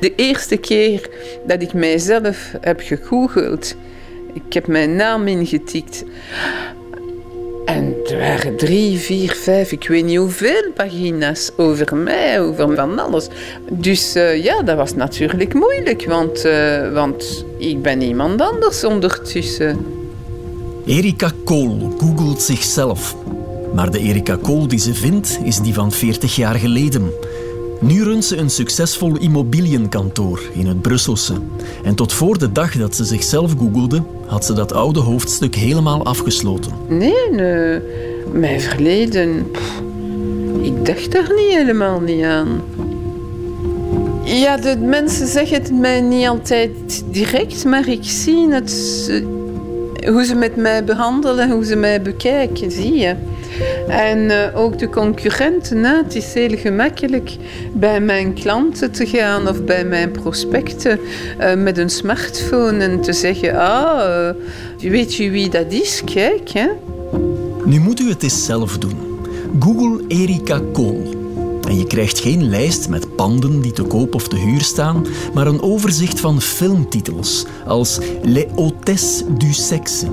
De eerste keer dat ik mijzelf heb gegoogeld, ik heb mijn naam ingetikt. En er waren drie, vier, vijf, ik weet niet hoeveel pagina's over mij, over van alles. Dus uh, ja, dat was natuurlijk moeilijk, want, uh, want ik ben iemand anders ondertussen. Erika Kool googelt zichzelf. Maar de Erika Kool die ze vindt, is die van 40 jaar geleden. Nu runt ze een succesvol immobiliënkantoor in het Brusselse. En tot voor de dag dat ze zichzelf googelde, had ze dat oude hoofdstuk helemaal afgesloten. Nee, nee. mijn verleden... ik dacht daar niet helemaal niet aan. Ja, de mensen zeggen het mij niet altijd direct, maar ik zie het... Hoe ze met mij behandelen, hoe ze mij bekijken, zie je. En uh, ook de concurrenten. Het is heel gemakkelijk bij mijn klanten te gaan of bij mijn prospecten uh, met een smartphone en te zeggen: Ah, uh, weet je wie dat is? Kijk. Hè? Nu moet u het eens zelf doen. Google Erika Kool. En je krijgt geen lijst met panden die te koop of te huur staan, maar een overzicht van filmtitels als Les Hôtesses du Sexe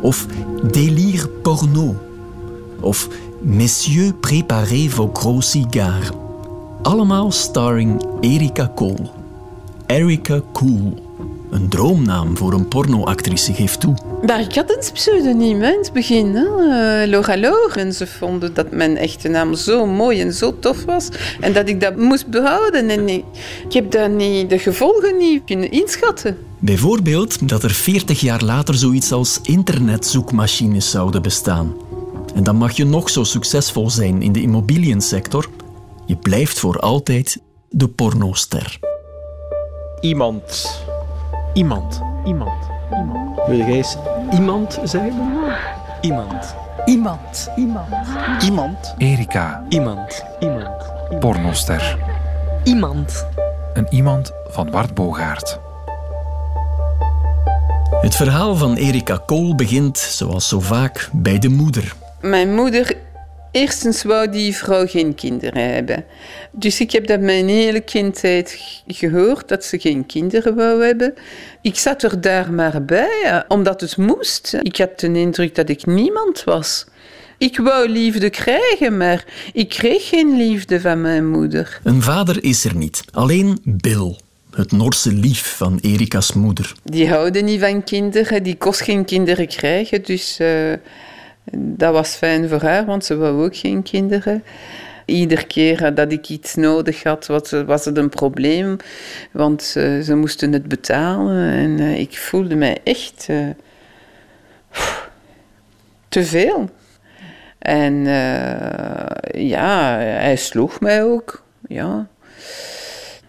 of Délire Porno of Messieurs préparez vos gros cigares. Allemaal starring Erika Cole. Erika Cool. Een droomnaam voor een pornoactrice, geeft toe. Maar ik had een pseudoniem in het begin, hè? Uh, Laura. En ze vonden dat mijn echte naam zo mooi en zo tof was. En dat ik dat moest behouden. En ik, ik heb daar niet, de gevolgen niet kunnen inschatten. Bijvoorbeeld dat er 40 jaar later zoiets als internetzoekmachines zouden bestaan. En dan mag je nog zo succesvol zijn in de immobiliënsector. Je blijft voor altijd de pornoster. Iemand. Iemand. Iemand. Iemand. Wil jij eens iemand zeggen? Iemand. Iemand. Iemand. Iemand. Erika. Iemand. Iemand. Pornoster. Iemand. Een iemand van Bart Bogaert. Het verhaal van Erika Kool begint, zoals zo vaak, bij de moeder. Mijn moeder, eerstens wou die vrouw geen kinderen hebben. Dus ik heb dat mijn hele kindheid gehoord, dat ze geen kinderen wou hebben. Ik zat er daar maar bij, omdat het moest. Ik had de indruk dat ik niemand was. Ik wou liefde krijgen, maar ik kreeg geen liefde van mijn moeder. Een vader is er niet, alleen Bill. Het Norse lief van Erika's moeder. Die houden niet van kinderen, die kost geen kinderen krijgen, dus... Uh, dat was fijn voor haar, want ze wou ook geen kinderen. Iedere keer dat ik iets nodig had, was het een probleem, want ze moesten het betalen. En eh, ik voelde mij echt uh, te veel. En uh, ja, hij sloeg mij ook. Ja.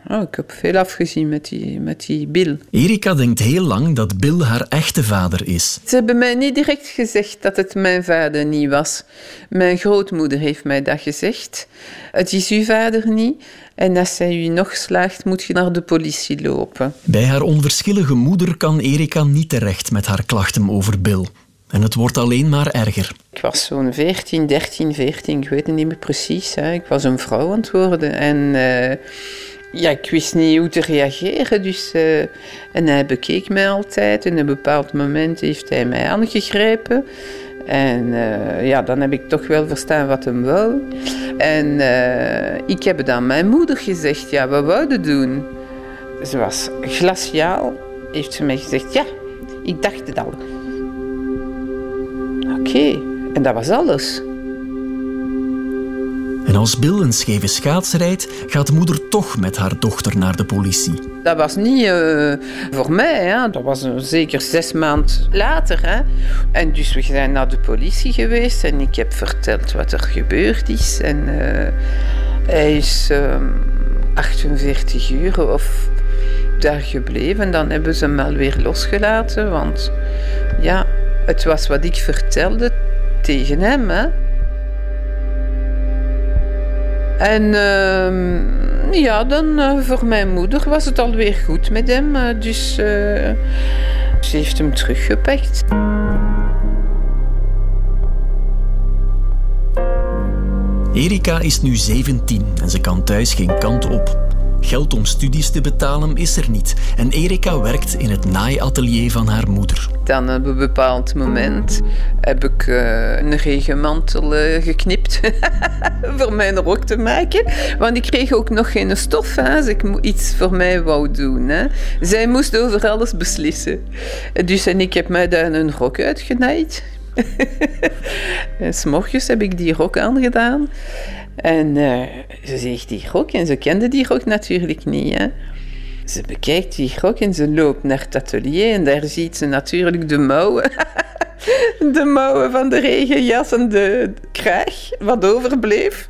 Oh, ik heb veel afgezien met die, met die Bill. Erika denkt heel lang dat Bill haar echte vader is. Ze hebben mij niet direct gezegd dat het mijn vader niet was. Mijn grootmoeder heeft mij dat gezegd. Het is uw vader niet. En als zij u nog slaagt, moet je naar de politie lopen. Bij haar onverschillige moeder kan Erika niet terecht met haar klachten over Bill. En het wordt alleen maar erger. Ik was zo'n 14, 13, 14, ik weet het niet meer precies. Hè. Ik was een vrouw aan het worden. En... Uh, ja, ik wist niet hoe te reageren. Dus, uh, en hij bekeek mij altijd. En op een bepaald moment heeft hij mij aangegrepen. En uh, ja, dan heb ik toch wel verstaan wat hem wou. En uh, ik heb dan mijn moeder gezegd, ja, wat wouden doen? Ze was glaciaal. Heeft ze mij gezegd, ja, ik dacht het al. Oké, en dat was alles. En als Bill een scheve schaats rijdt, gaat moeder toch met haar dochter naar de politie. Dat was niet uh, voor mij, hè. dat was zeker zes maanden later. Hè. En dus we zijn naar de politie geweest en ik heb verteld wat er gebeurd is. En uh, hij is uh, ehm, 48 uur of daar gebleven. Dan hebben ze hem alweer losgelaten, want ja, het was wat ik vertelde tegen hem. Hè. En uh, ja, dan uh, voor mijn moeder was het alweer goed met hem. Uh, dus uh, ze heeft hem teruggepakt. Erika is nu 17 en ze kan thuis geen kant op. Geld om studies te betalen is er niet en Erika werkt in het naaiatelier van haar moeder. Dan op een bepaald moment heb ik uh, een regenmantel uh, geknipt voor mijn rok te maken. Want ik kreeg ook nog geen stof als ik iets voor mij wou doen. Hè. Zij moest over alles beslissen. Dus en ik heb mij daar een rok uitgenaaid. S'morgens heb ik die rok aangedaan. En uh, ze zegt die rok, en ze kende die rok natuurlijk niet. Hè. Ze bekijkt die rok en ze loopt naar het atelier en daar ziet ze natuurlijk de mouwen. de mouwen van de regenjas en de kraag, wat overbleef.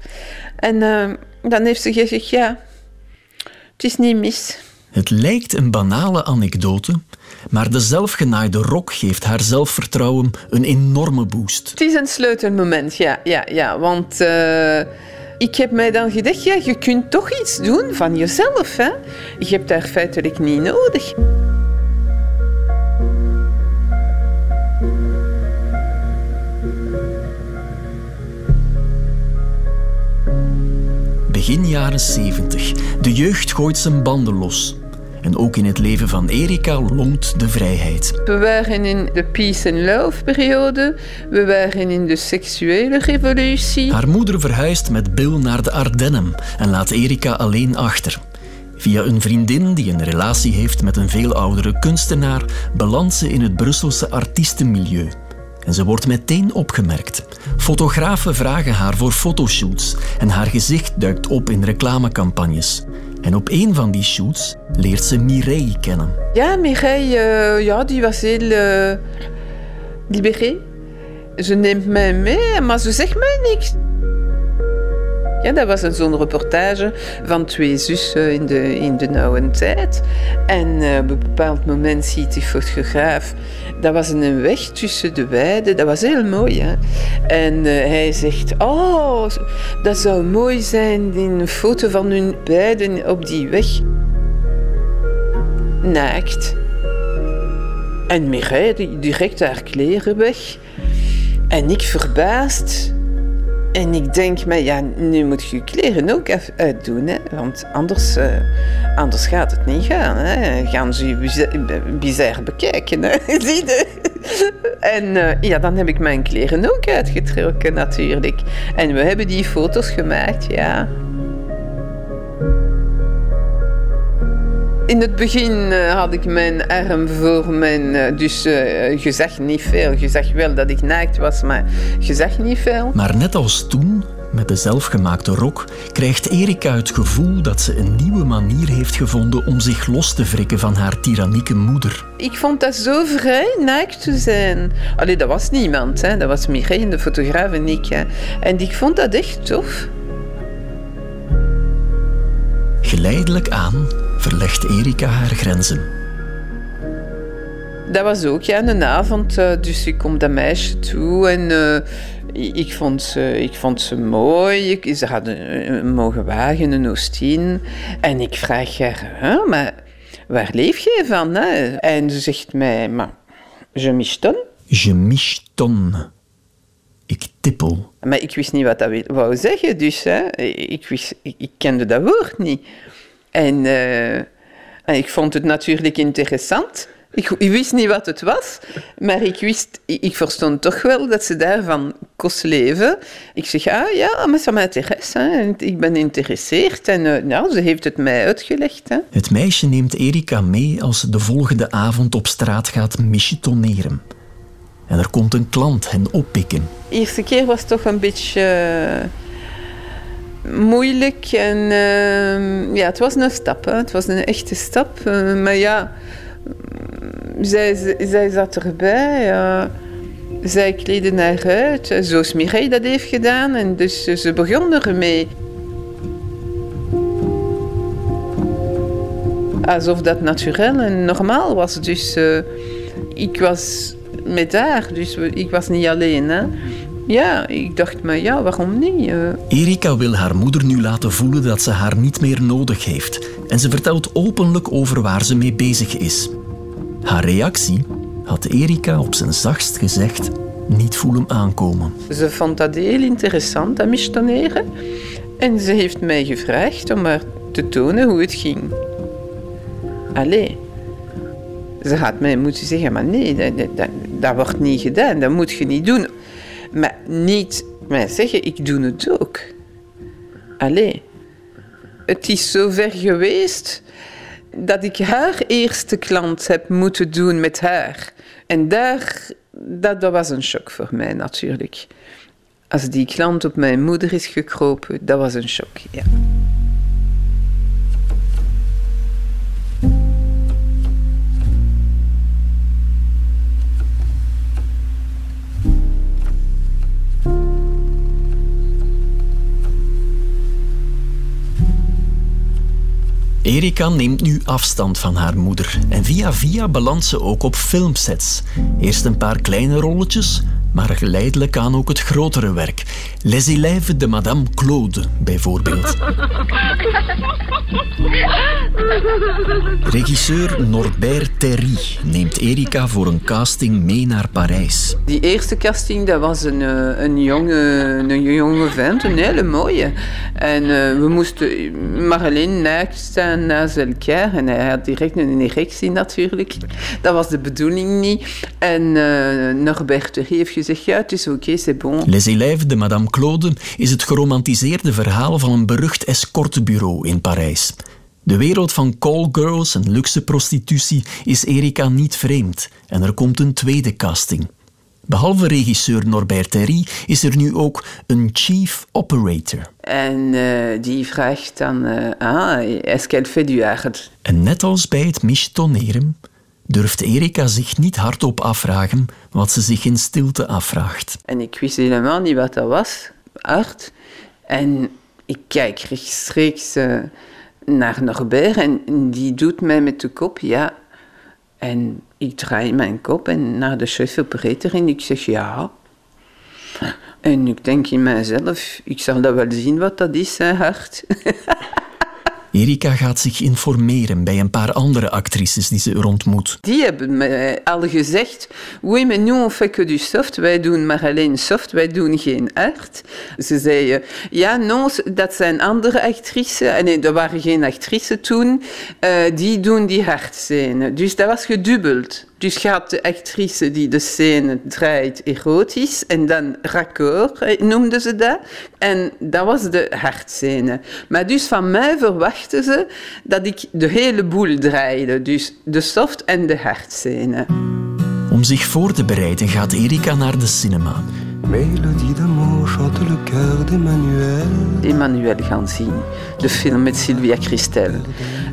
En uh, dan heeft ze gezegd, ja, het is niet mis. Het lijkt een banale anekdote, maar de zelfgenaaide rok geeft haar zelfvertrouwen een enorme boost. Het is een sleutelmoment, ja, ja, ja want... Uh, ik heb mij dan gedacht, ja, je kunt toch iets doen van jezelf. Hè? Je hebt daar feitelijk niet nodig. Begin jaren 70. De jeugd gooit zijn banden los. En ook in het leven van Erika longt de vrijheid. We waren in de peace and love periode. We waren in de seksuele revolutie. Haar moeder verhuist met Bill naar de Ardennen en laat Erika alleen achter. Via een vriendin die een relatie heeft met een veel oudere kunstenaar, belandt ze in het Brusselse artiestenmilieu. En ze wordt meteen opgemerkt. Fotografen vragen haar voor fotoshoots en haar gezicht duikt op in reclamecampagnes. En op een van die shoots leert ze Mireille kennen. Ja, Mireille, uh, ja, die was heel uh. Ze neemt mij mee, maar ze zegt mij niks. Ja, dat was zo'n reportage van twee zussen in de, in de nauwe tijd. En uh, op een bepaald moment ziet die fotograaf... Dat was een weg tussen de weiden. Dat was heel mooi. Hè? En uh, hij zegt... Oh, dat zou mooi zijn, een foto van hun beiden op die weg. Naakt. En Mireille direct haar kleren weg. En ik verbaasd... En ik denk, maar ja, nu moet je je kleren ook uitdoen, hè? want anders, uh, anders gaat het niet gaan. Hè? Gaan ze je bizar bekijken. Hè? Zie je? En uh, ja, dan heb ik mijn kleren ook uitgetrokken natuurlijk. En we hebben die foto's gemaakt, ja. In het begin uh, had ik mijn arm voor mijn... Uh, dus uh, je zag niet veel. Je zag wel dat ik naakt was, maar je zag niet veel. Maar net als toen, met de zelfgemaakte rok, krijgt Erika het gevoel dat ze een nieuwe manier heeft gevonden om zich los te wrikken van haar tyrannieke moeder. Ik vond dat zo vrij naakt te zijn. Allee, dat was niemand. Hè. Dat was Mireille, de fotograaf en ik. Hè. En ik vond dat echt tof. Geleidelijk aan verlegt Erika haar grenzen. Dat was ook ja, een avond, dus ik kom dat meisje toe en uh, ik, vond ze, ik vond ze mooi. Ik, ze hadden een mogen wagen, een Oostien. En ik vraag haar, maar waar leef je van? Hè? En ze zegt mij, maar je michton. Je michton. Ik tippel. Maar ik wist niet wat dat wou zeggen, dus hè. Ik, wist, ik, ik kende dat woord niet. En, uh, en ik vond het natuurlijk interessant. Ik, ik, wist niet wat het was, maar ik wist, ik, ik verstond toch wel dat ze daarvan kost leven. Ik zeg, ah ja, maar ça m'intéresse. Ik ben geïnteresseerd en uh, nou, ze heeft het mij uitgelegd. Hè. Het meisje neemt Erika mee als ze de volgende avond op straat gaat michetoneren. En er komt een klant hen oppikken. De eerste keer was toch een beetje... Uh, moeilijk. En uh, ja, het was een stap. Hè. Het was een echte stap. Uh, maar ja, zij, zij zat erbij. Zij kleedde haar uit, zoals Mireille dat heeft gedaan. En dus ze begon ermee. Alsof dat natuurlijk en normaal was. Dus uh, ik was met haar, dus ik was niet alleen. Hè. Ja, ik dacht, maar ja, waarom niet? Uh... Erika wil haar moeder nu laten voelen dat ze haar niet meer nodig heeft. En ze vertelt openlijk over waar ze mee bezig is. Haar reactie had Erika op zijn zachtst gezegd niet voelen aankomen. Ze vond dat heel interessant, dat mistoneren. En ze heeft mij gevraagd om haar te tonen hoe het ging. Allee. Ze had mij moeten zeggen, maar nee, dat, dat, dat wordt niet gedaan, dat moet je niet doen. Maar niet mij zeggen, ik doe het ook. Allee. Het is zover geweest dat ik haar eerste klant heb moeten doen met haar. En daar, dat, dat was een shock voor mij natuurlijk. Als die klant op mijn moeder is gekropen, dat was een shock, ja. Erika neemt nu afstand van haar moeder en via via belandt ze ook op filmsets. Eerst een paar kleine rolletjes, maar geleidelijk aan ook het grotere werk. Les élèves de Madame Claude, bijvoorbeeld. Regisseur Norbert Terry neemt Erika voor een casting mee naar Parijs. Die eerste casting dat was een, eh, een, jonge, een jonge vent, een hele mooie. En uh, we moesten naakt staan naast elkaar. En hij had direct een erectie natuurlijk. Dat was de bedoeling niet. En uh, Norbert Terry heeft gezegd, ja, het is oké, okay, c'est bon. Les élèves de Madame Claude is het geromantiseerde verhaal van een berucht escortebureau in Parijs. De wereld van callgirls en luxe prostitutie is Erika niet vreemd en er komt een tweede casting. Behalve regisseur Norbert Terry is er nu ook een chief operator. En uh, die vraagt dan, uh, ah, est-ce qu'elle fait du art? En net als bij het mistoneren durft Erika zich niet hardop afvragen wat ze zich in stilte afvraagt. En ik wist helemaal niet wat dat was, art. En ik kijk rechtstreeks uh, naar Norbert en die doet mij met de kop ja. En ik draai mijn kop en naar de chef operator en ik zeg ja. En ik denk in mijzelf, ik zal dat wel zien wat dat is, hè, hart. Erika gaat zich informeren bij een paar andere actrices die ze er ontmoet. Die hebben mij al gezegd, oui, mais nous on fait que du soft. Wij doen maar alleen soft, wij doen geen art. Ze zeiden, ja, non, dat zijn andere actrices. En nee, er waren geen actrices toen. Uh, die doen die hartscène. Dus dat was gedubbeld. Dus gaat de actrice die de scène draait erotisch en dan raccord noemden ze dat. En dat was de hartscène. Maar dus van mij verwachten ze dat ik de hele boel draaide. Dus de soft en de hartscène. Om zich voor te bereiden gaat Erika naar de cinema. Mélodie d'amour chante le cœur d'Emmanuel. Emmanuel gaan zien, de film met Sylvia Christel.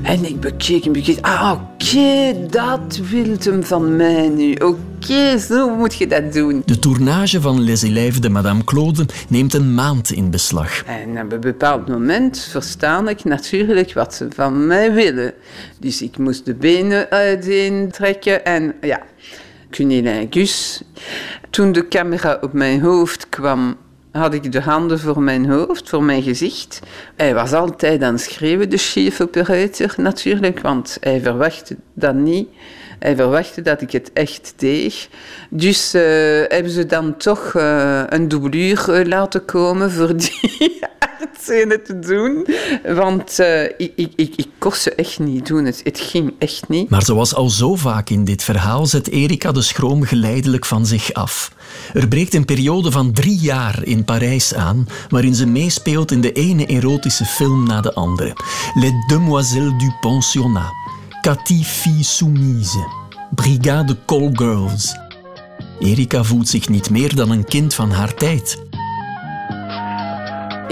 En ik bekeek en bekeek, ah oké, okay, dat wil hem van mij nu. Oké, okay, zo moet je dat doen. De tournage van Les Élèves de Madame Claude neemt een maand in beslag. En op een bepaald moment verstaan ik natuurlijk wat ze van mij willen. Dus ik moest de benen uiteen trekken en ja, cunilingus. Toen de camera op mijn hoofd kwam, had ik de handen voor mijn hoofd, voor mijn gezicht. Hij was altijd aan het schreeuwen, de chief operator natuurlijk, want hij verwachtte dat niet. Hij verwachtte dat ik het echt deed. Dus uh, hebben ze dan toch uh, een doublure uh, laten komen voor die artscène te doen. Want ik, ik, ik, ik kon ze echt niet doen. Het, het ging echt niet. Maar zoals al zo vaak in dit verhaal zet Erika de schroom geleidelijk van zich af. Er breekt een periode van drie jaar in Parijs aan, waarin ze meespeelt in de ene erotische film na de andere. Les Demoiselles du Pensionnat. Cathy Fille Soumise. Brigade Call Girls. Erika voelt zich niet meer dan een kind van haar tijd.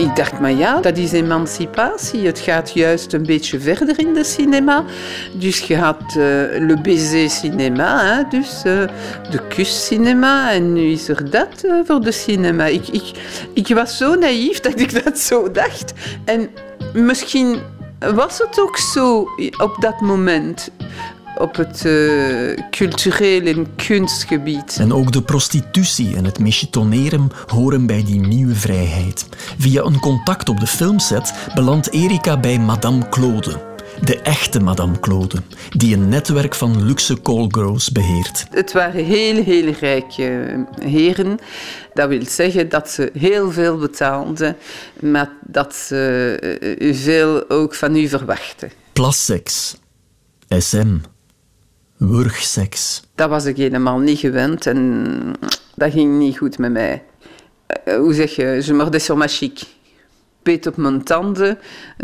Ik dacht, maar ja, dat is emancipatie. Het gaat juist een beetje verder in de cinema. Dus je had uh, le baiser cinema, dus uh, de kuscinema. En nu is er dat uh, voor de cinema. Ik, ik, ik was zo naïef dat ik dat zo dacht. En misschien was het ook zo op dat moment op het uh, cultureel en kunstgebied. En ook de prostitutie en het michitoneren horen bij die nieuwe vrijheid. Via een contact op de filmset belandt Erika bij Madame Claude. De echte Madame Claude, die een netwerk van luxe callgirls beheert. Het waren heel, heel rijke heren. Dat wil zeggen dat ze heel veel betaalden, maar dat ze eh, veel ook van u verwachten. Plasseks, SM, wurgseks. Dat was ik helemaal niet gewend en dat ging niet goed met mij. Eh, hoe zeg je, je mordais sur ma chic. Beet op mijn tanden.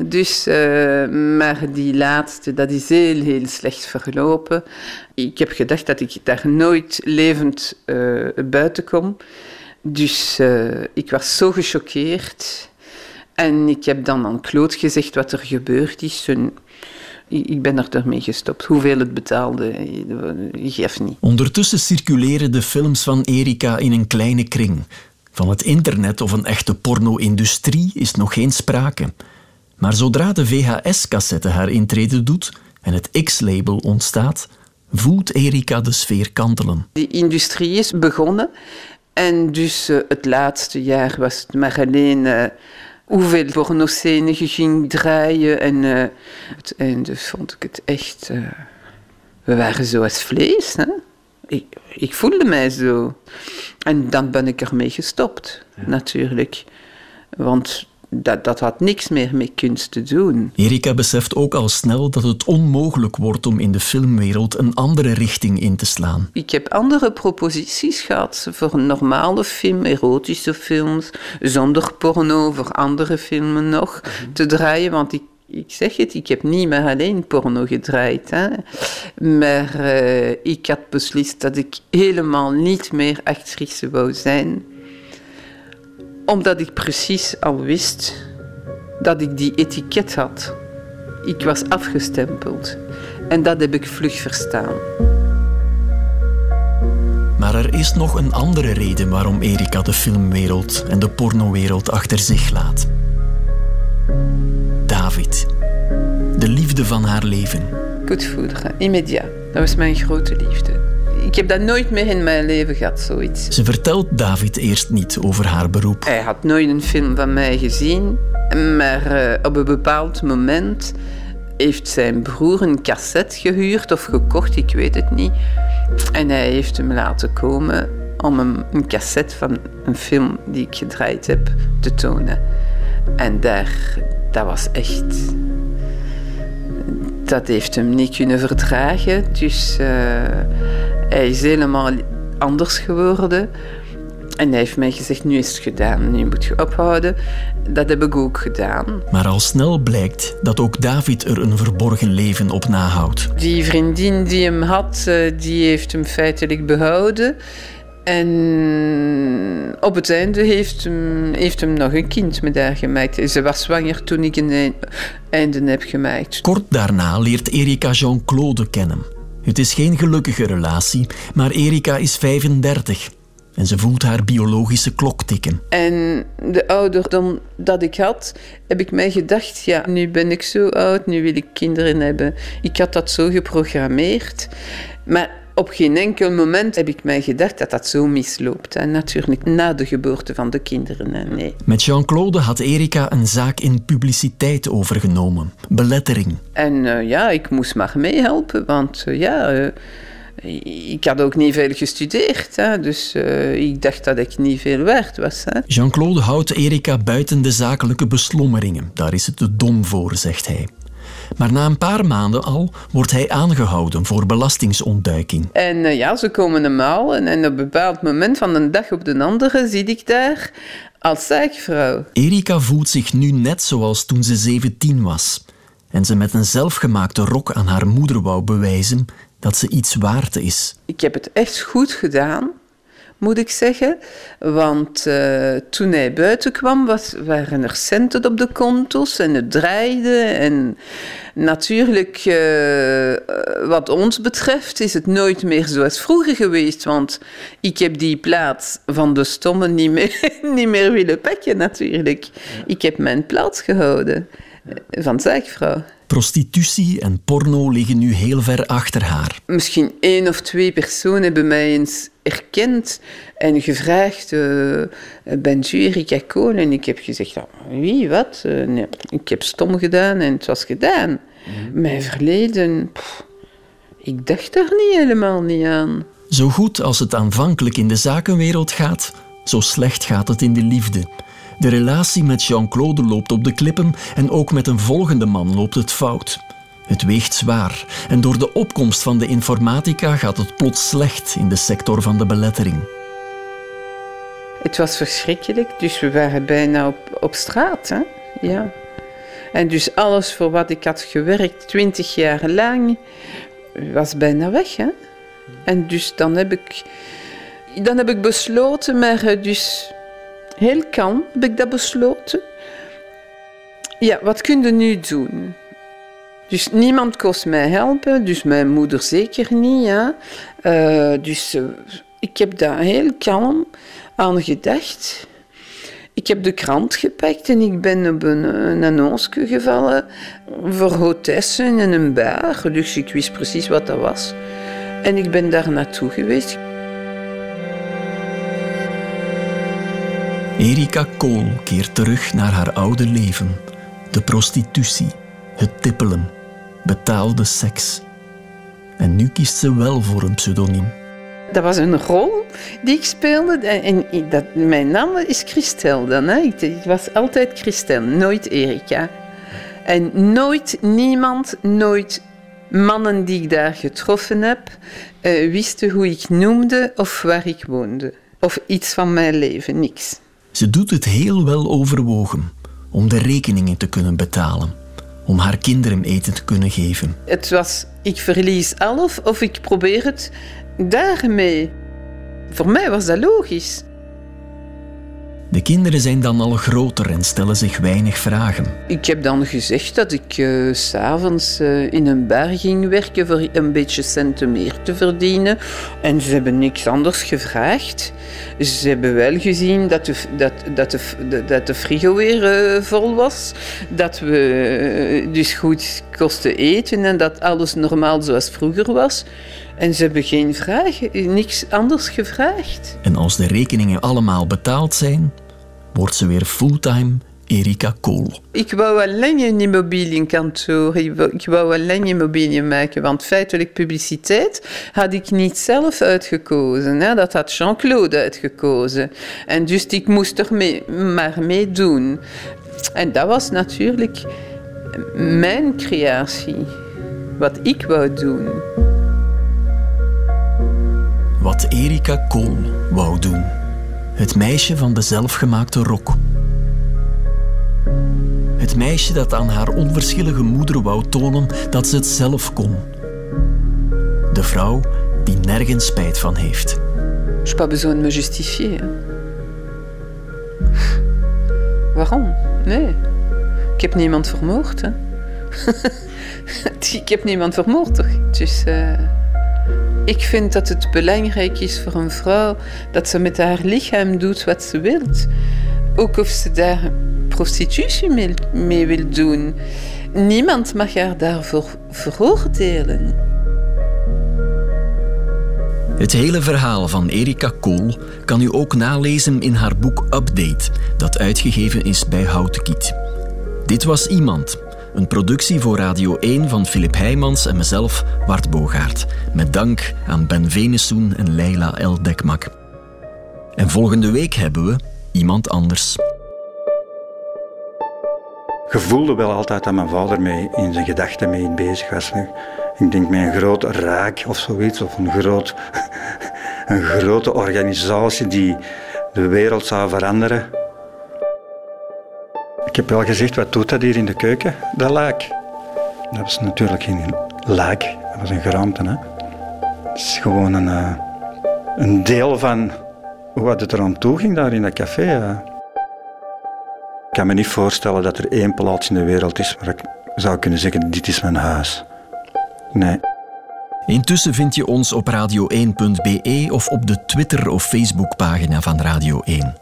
Dus, uh, maar die laatste, dat is heel, heel slecht verlopen. Ik heb gedacht dat ik daar nooit levend uh, buiten kom. Dus ik was zo gechoqueerd. En ik heb dan aan Claude gezegd wat er gebeurd is. En ik ben er ermee gestopt. Hoeveel het betaalde, ik geef niet. Ondertussen circuleren de films van Erika in een kleine kring. Van het internet of een echte porno-industrie is nog geen sprake. Maar zodra de VHS-cassette haar intrede doet en het X-label ontstaat, voelt Erika de sfeer kantelen. Die industrie is begonnen en dus uh, het laatste jaar was het maar alleen uh, hoeveel pornoscènes ging draaien. En uh, het einde vond ik het echt... we waren zoals vlees, hè? Ik, ik, voelde mij zo. En dan ben ik ermee gestopt, ja. natuurlijk. Want dat, dat had niks meer met kunst te doen. Erika beseft ook al snel dat het onmogelijk wordt om in de filmwereld een andere richting in te slaan. Ik heb andere proposities gehad voor een normale film, erotische films, zonder porno, voor andere filmen nog mm-hmm. te draaien, want ik ik zeg het, ik heb niet meer alleen porno gedraaid. Hè. Maar uh, ik had beslist dat ik helemaal niet meer actrice wou zijn. Omdat ik precies al wist dat ik die etiket had. Ik was afgestempeld. En dat heb ik vlug verstaan. Maar er is nog een andere reden waarom Erika de filmwereld en de pornowereld achter zich laat. David. De liefde van haar leven. Goed voederen, immédiat. Dat was mijn grote liefde. Ik heb dat nooit meer in mijn leven gehad, zoiets. Ze vertelt David eerst niet over haar beroep. Hij had nooit een film van mij gezien, maar uh, op een bepaald moment heeft zijn broer een cassette gehuurd of gekocht, ik weet het niet. En hij heeft hem laten komen om hem een cassette van een film die ik gedraaid heb te tonen. En daar, dat was echt. Dat heeft hem niet kunnen verdragen. Dus uh, hij is helemaal anders geworden. En hij heeft mij gezegd: Nu is het gedaan, nu moet je ophouden. Dat heb ik ook gedaan. Maar al snel blijkt dat ook David er een verborgen leven op nahoudt. Die vriendin die hem had, eh, die heeft hem feitelijk behouden. En op het einde heeft hem, heeft hem nog een kind met haar gemaakt. Ze was zwanger toen ik een einde heb gemaakt. Kort daarna leert Erika Jean-Claude kennen. Het is geen gelukkige relatie, maar Erika is 35 en ze voelt haar biologische klok tikken. En de ouderdom dat ik had, heb ik mij gedacht, ja, nu ben ik zo oud, nu wil ik kinderen hebben. Ik had dat zo geprogrammeerd. Maar op geen enkel moment heb ik mij gedacht dat dat zo misloopt. En natuurlijk na de geboorte van de kinderen. Nee. Met Jean-Claude had Erika een zaak in publiciteit overgenomen. Belettering. En uh, ja, ik moest maar meehelpen, want uh, ja... Uh, ik had ook niet veel gestudeerd, hè, dus ik dacht dat ik niet veel waard was. Jean-Claude houdt Erika buiten de zakelijke beslommeringen. Daar is het te dom voor, zegt hij. Maar na een paar maanden al wordt hij aangehouden voor belastingsontduiking. En uh, ja, ze komen hem halen en op een bepaald moment van een dag op de andere zie ik daar als zaakvrouw. Erika voelt zich nu net zoals toen ze 17 was. En ze met een zelfgemaakte rok aan haar moeder wou bewijzen dat ze iets waard is. Ik heb het echt goed gedaan moet ik zeggen. Want uh, toen hij buiten kwam, was, waren er centen op de konto's en het draaide. En natuurlijk, uh, wat ons betreft, is het nooit meer zoals vroeger geweest. Want ik heb die plaats van de stomme niet meer, niet meer willen pakken, natuurlijk. Ik heb mijn plaats gehouden van zaakvrouw. Prostitutie en porno liggen nu heel ver achter haar. Misschien één of twee personen hebben mij eens erkend en gevraagd: uh, Bent u Erika Kool? En ik heb gezegd: Wie, wat? Uh, nee, ik heb stom gedaan en het was gedaan. Mijn verleden, pff, ik dacht er niet helemaal niet aan. Zo goed als het aanvankelijk in de zakenwereld gaat, zo slecht gaat het in de liefde. De relatie met Jean-Claude loopt op de klippen en ook met een volgende man loopt het fout. Het weegt zwaar en door de opkomst van de informatica gaat het plots slecht in de sector van de belettering. Het was verschrikkelijk, dus we waren bijna op, op straat. Hè? Ja. En dus alles voor wat ik had gewerkt, twintig jaar lang, was bijna weg. Hè? En dus dan heb ik, dan heb ik besloten, maar eh, dus heel kalm heb ik dat besloten. Ja, wat kun je nu doen? Dus niemand kost mij helpen, dus mijn moeder zeker niet. Ja. Uh, dus uh, ik heb daar heel kalm aan gedacht. Ik heb de krant gepakt en ik ben op een, een annonce gevallen voor hotessen en een bar. Dus ik wist precies wat dat was. En ik ben daar naartoe geweest. Erika Kool keert terug naar haar oude leven. De prostitutie, het tippelen, betaalde seks. En nu kiest ze wel voor een pseudoniem. Dat was een rol die ik speelde. En dat, mijn naam is Christel dan. Hè. Ik was altijd Christel, nooit Erika. En nooit niemand, nooit mannen die ik daar getroffen heb, uh, wisten hoe ik noemde of waar ik woonde. Of iets van mijn leven, niks. Ze doet het heel wel overwogen om de rekeningen te kunnen betalen, om haar kinderen eten te kunnen geven. Het was, ik verlies alles of ik probeer het daarmee. Voor mij was dat logisch. De kinderen zijn dan al groter en stellen zich weinig vragen. Ik heb dan gezegd dat ik uh, s'avonds uh, in een bar ging werken voor een beetje centen meer te verdienen. En ze hebben niks anders gevraagd. Ze hebben wel gezien dat de, dat, dat de, dat de frigo weer uh, vol was. Dat we dus goed kosten eten en dat alles normaal zoals vroeger was. En ze hebben geen vragen, niks anders gevraagd. En als de rekeningen allemaal betaald zijn, wordt ze weer fulltime Erika Kool. Ik wou alleen een immobilienkantoor. Ik wou alleen immobiliën maken, want feitelijk publiciteit had ik niet zelf uitgekozen. Hè? Dat had Jean-Claude uitgekozen. En dus ik moest er mee, maar mee doen. En dat was natuurlijk mijn creatie. Wat ik wou doen wat Erika Kool wou doen. Het meisje van de zelfgemaakte rok. Het meisje dat aan haar onverschillige moeder wou tonen dat ze het zelf kon. De vrouw die nergens spijt van heeft. Je pas besoin de me justifier. Waarom? Nee. Ik heb niemand vermoord. Hè? ik heb niemand vermoord, toch? Dus... Uh... Ik vind dat het belangrijk is voor een vrouw dat ze met haar lichaam doet wat ze wil. Ook of ze daar prostitutie mee wil doen. Niemand mag haar daarvoor veroordelen. Het hele verhaal van Erika Kool kan u ook nalezen in haar boek Update, dat uitgegeven is bij Houtenkiet. Dit was Iemand, een productie voor Radio 1 van Filip Heijmans en mezelf, Wart Bogaert. Met dank aan Ben Venesoen en Leila El Dekmak. En volgende week hebben we iemand anders. Je voelde wel altijd dat mijn vader mee in zijn gedachten mee bezig was. Ik denk met een groot raak of zoiets, of een, groot, een grote organisatie die de wereld zou veranderen. Ik heb wel gezegd, wat doet dat hier in de keuken? Dat laak. Dat was natuurlijk geen laak, dat was een geraamte. Hè? Het is gewoon een, uh, een deel van wat het er aan toe ging daar in dat café. Ik kan me niet voorstellen dat er één plaats in de wereld is waar ik zou kunnen zeggen, dit is mijn huis. Nee. Intussen vind je ons op radio1.be of op de Twitter- of Facebookpagina van Radio 1.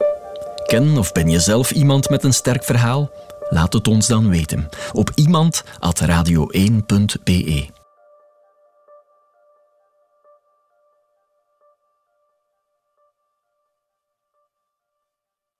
Ken of ben je zelf iemand met een sterk verhaal? Laat het ons dan weten op iemand.radio1.be.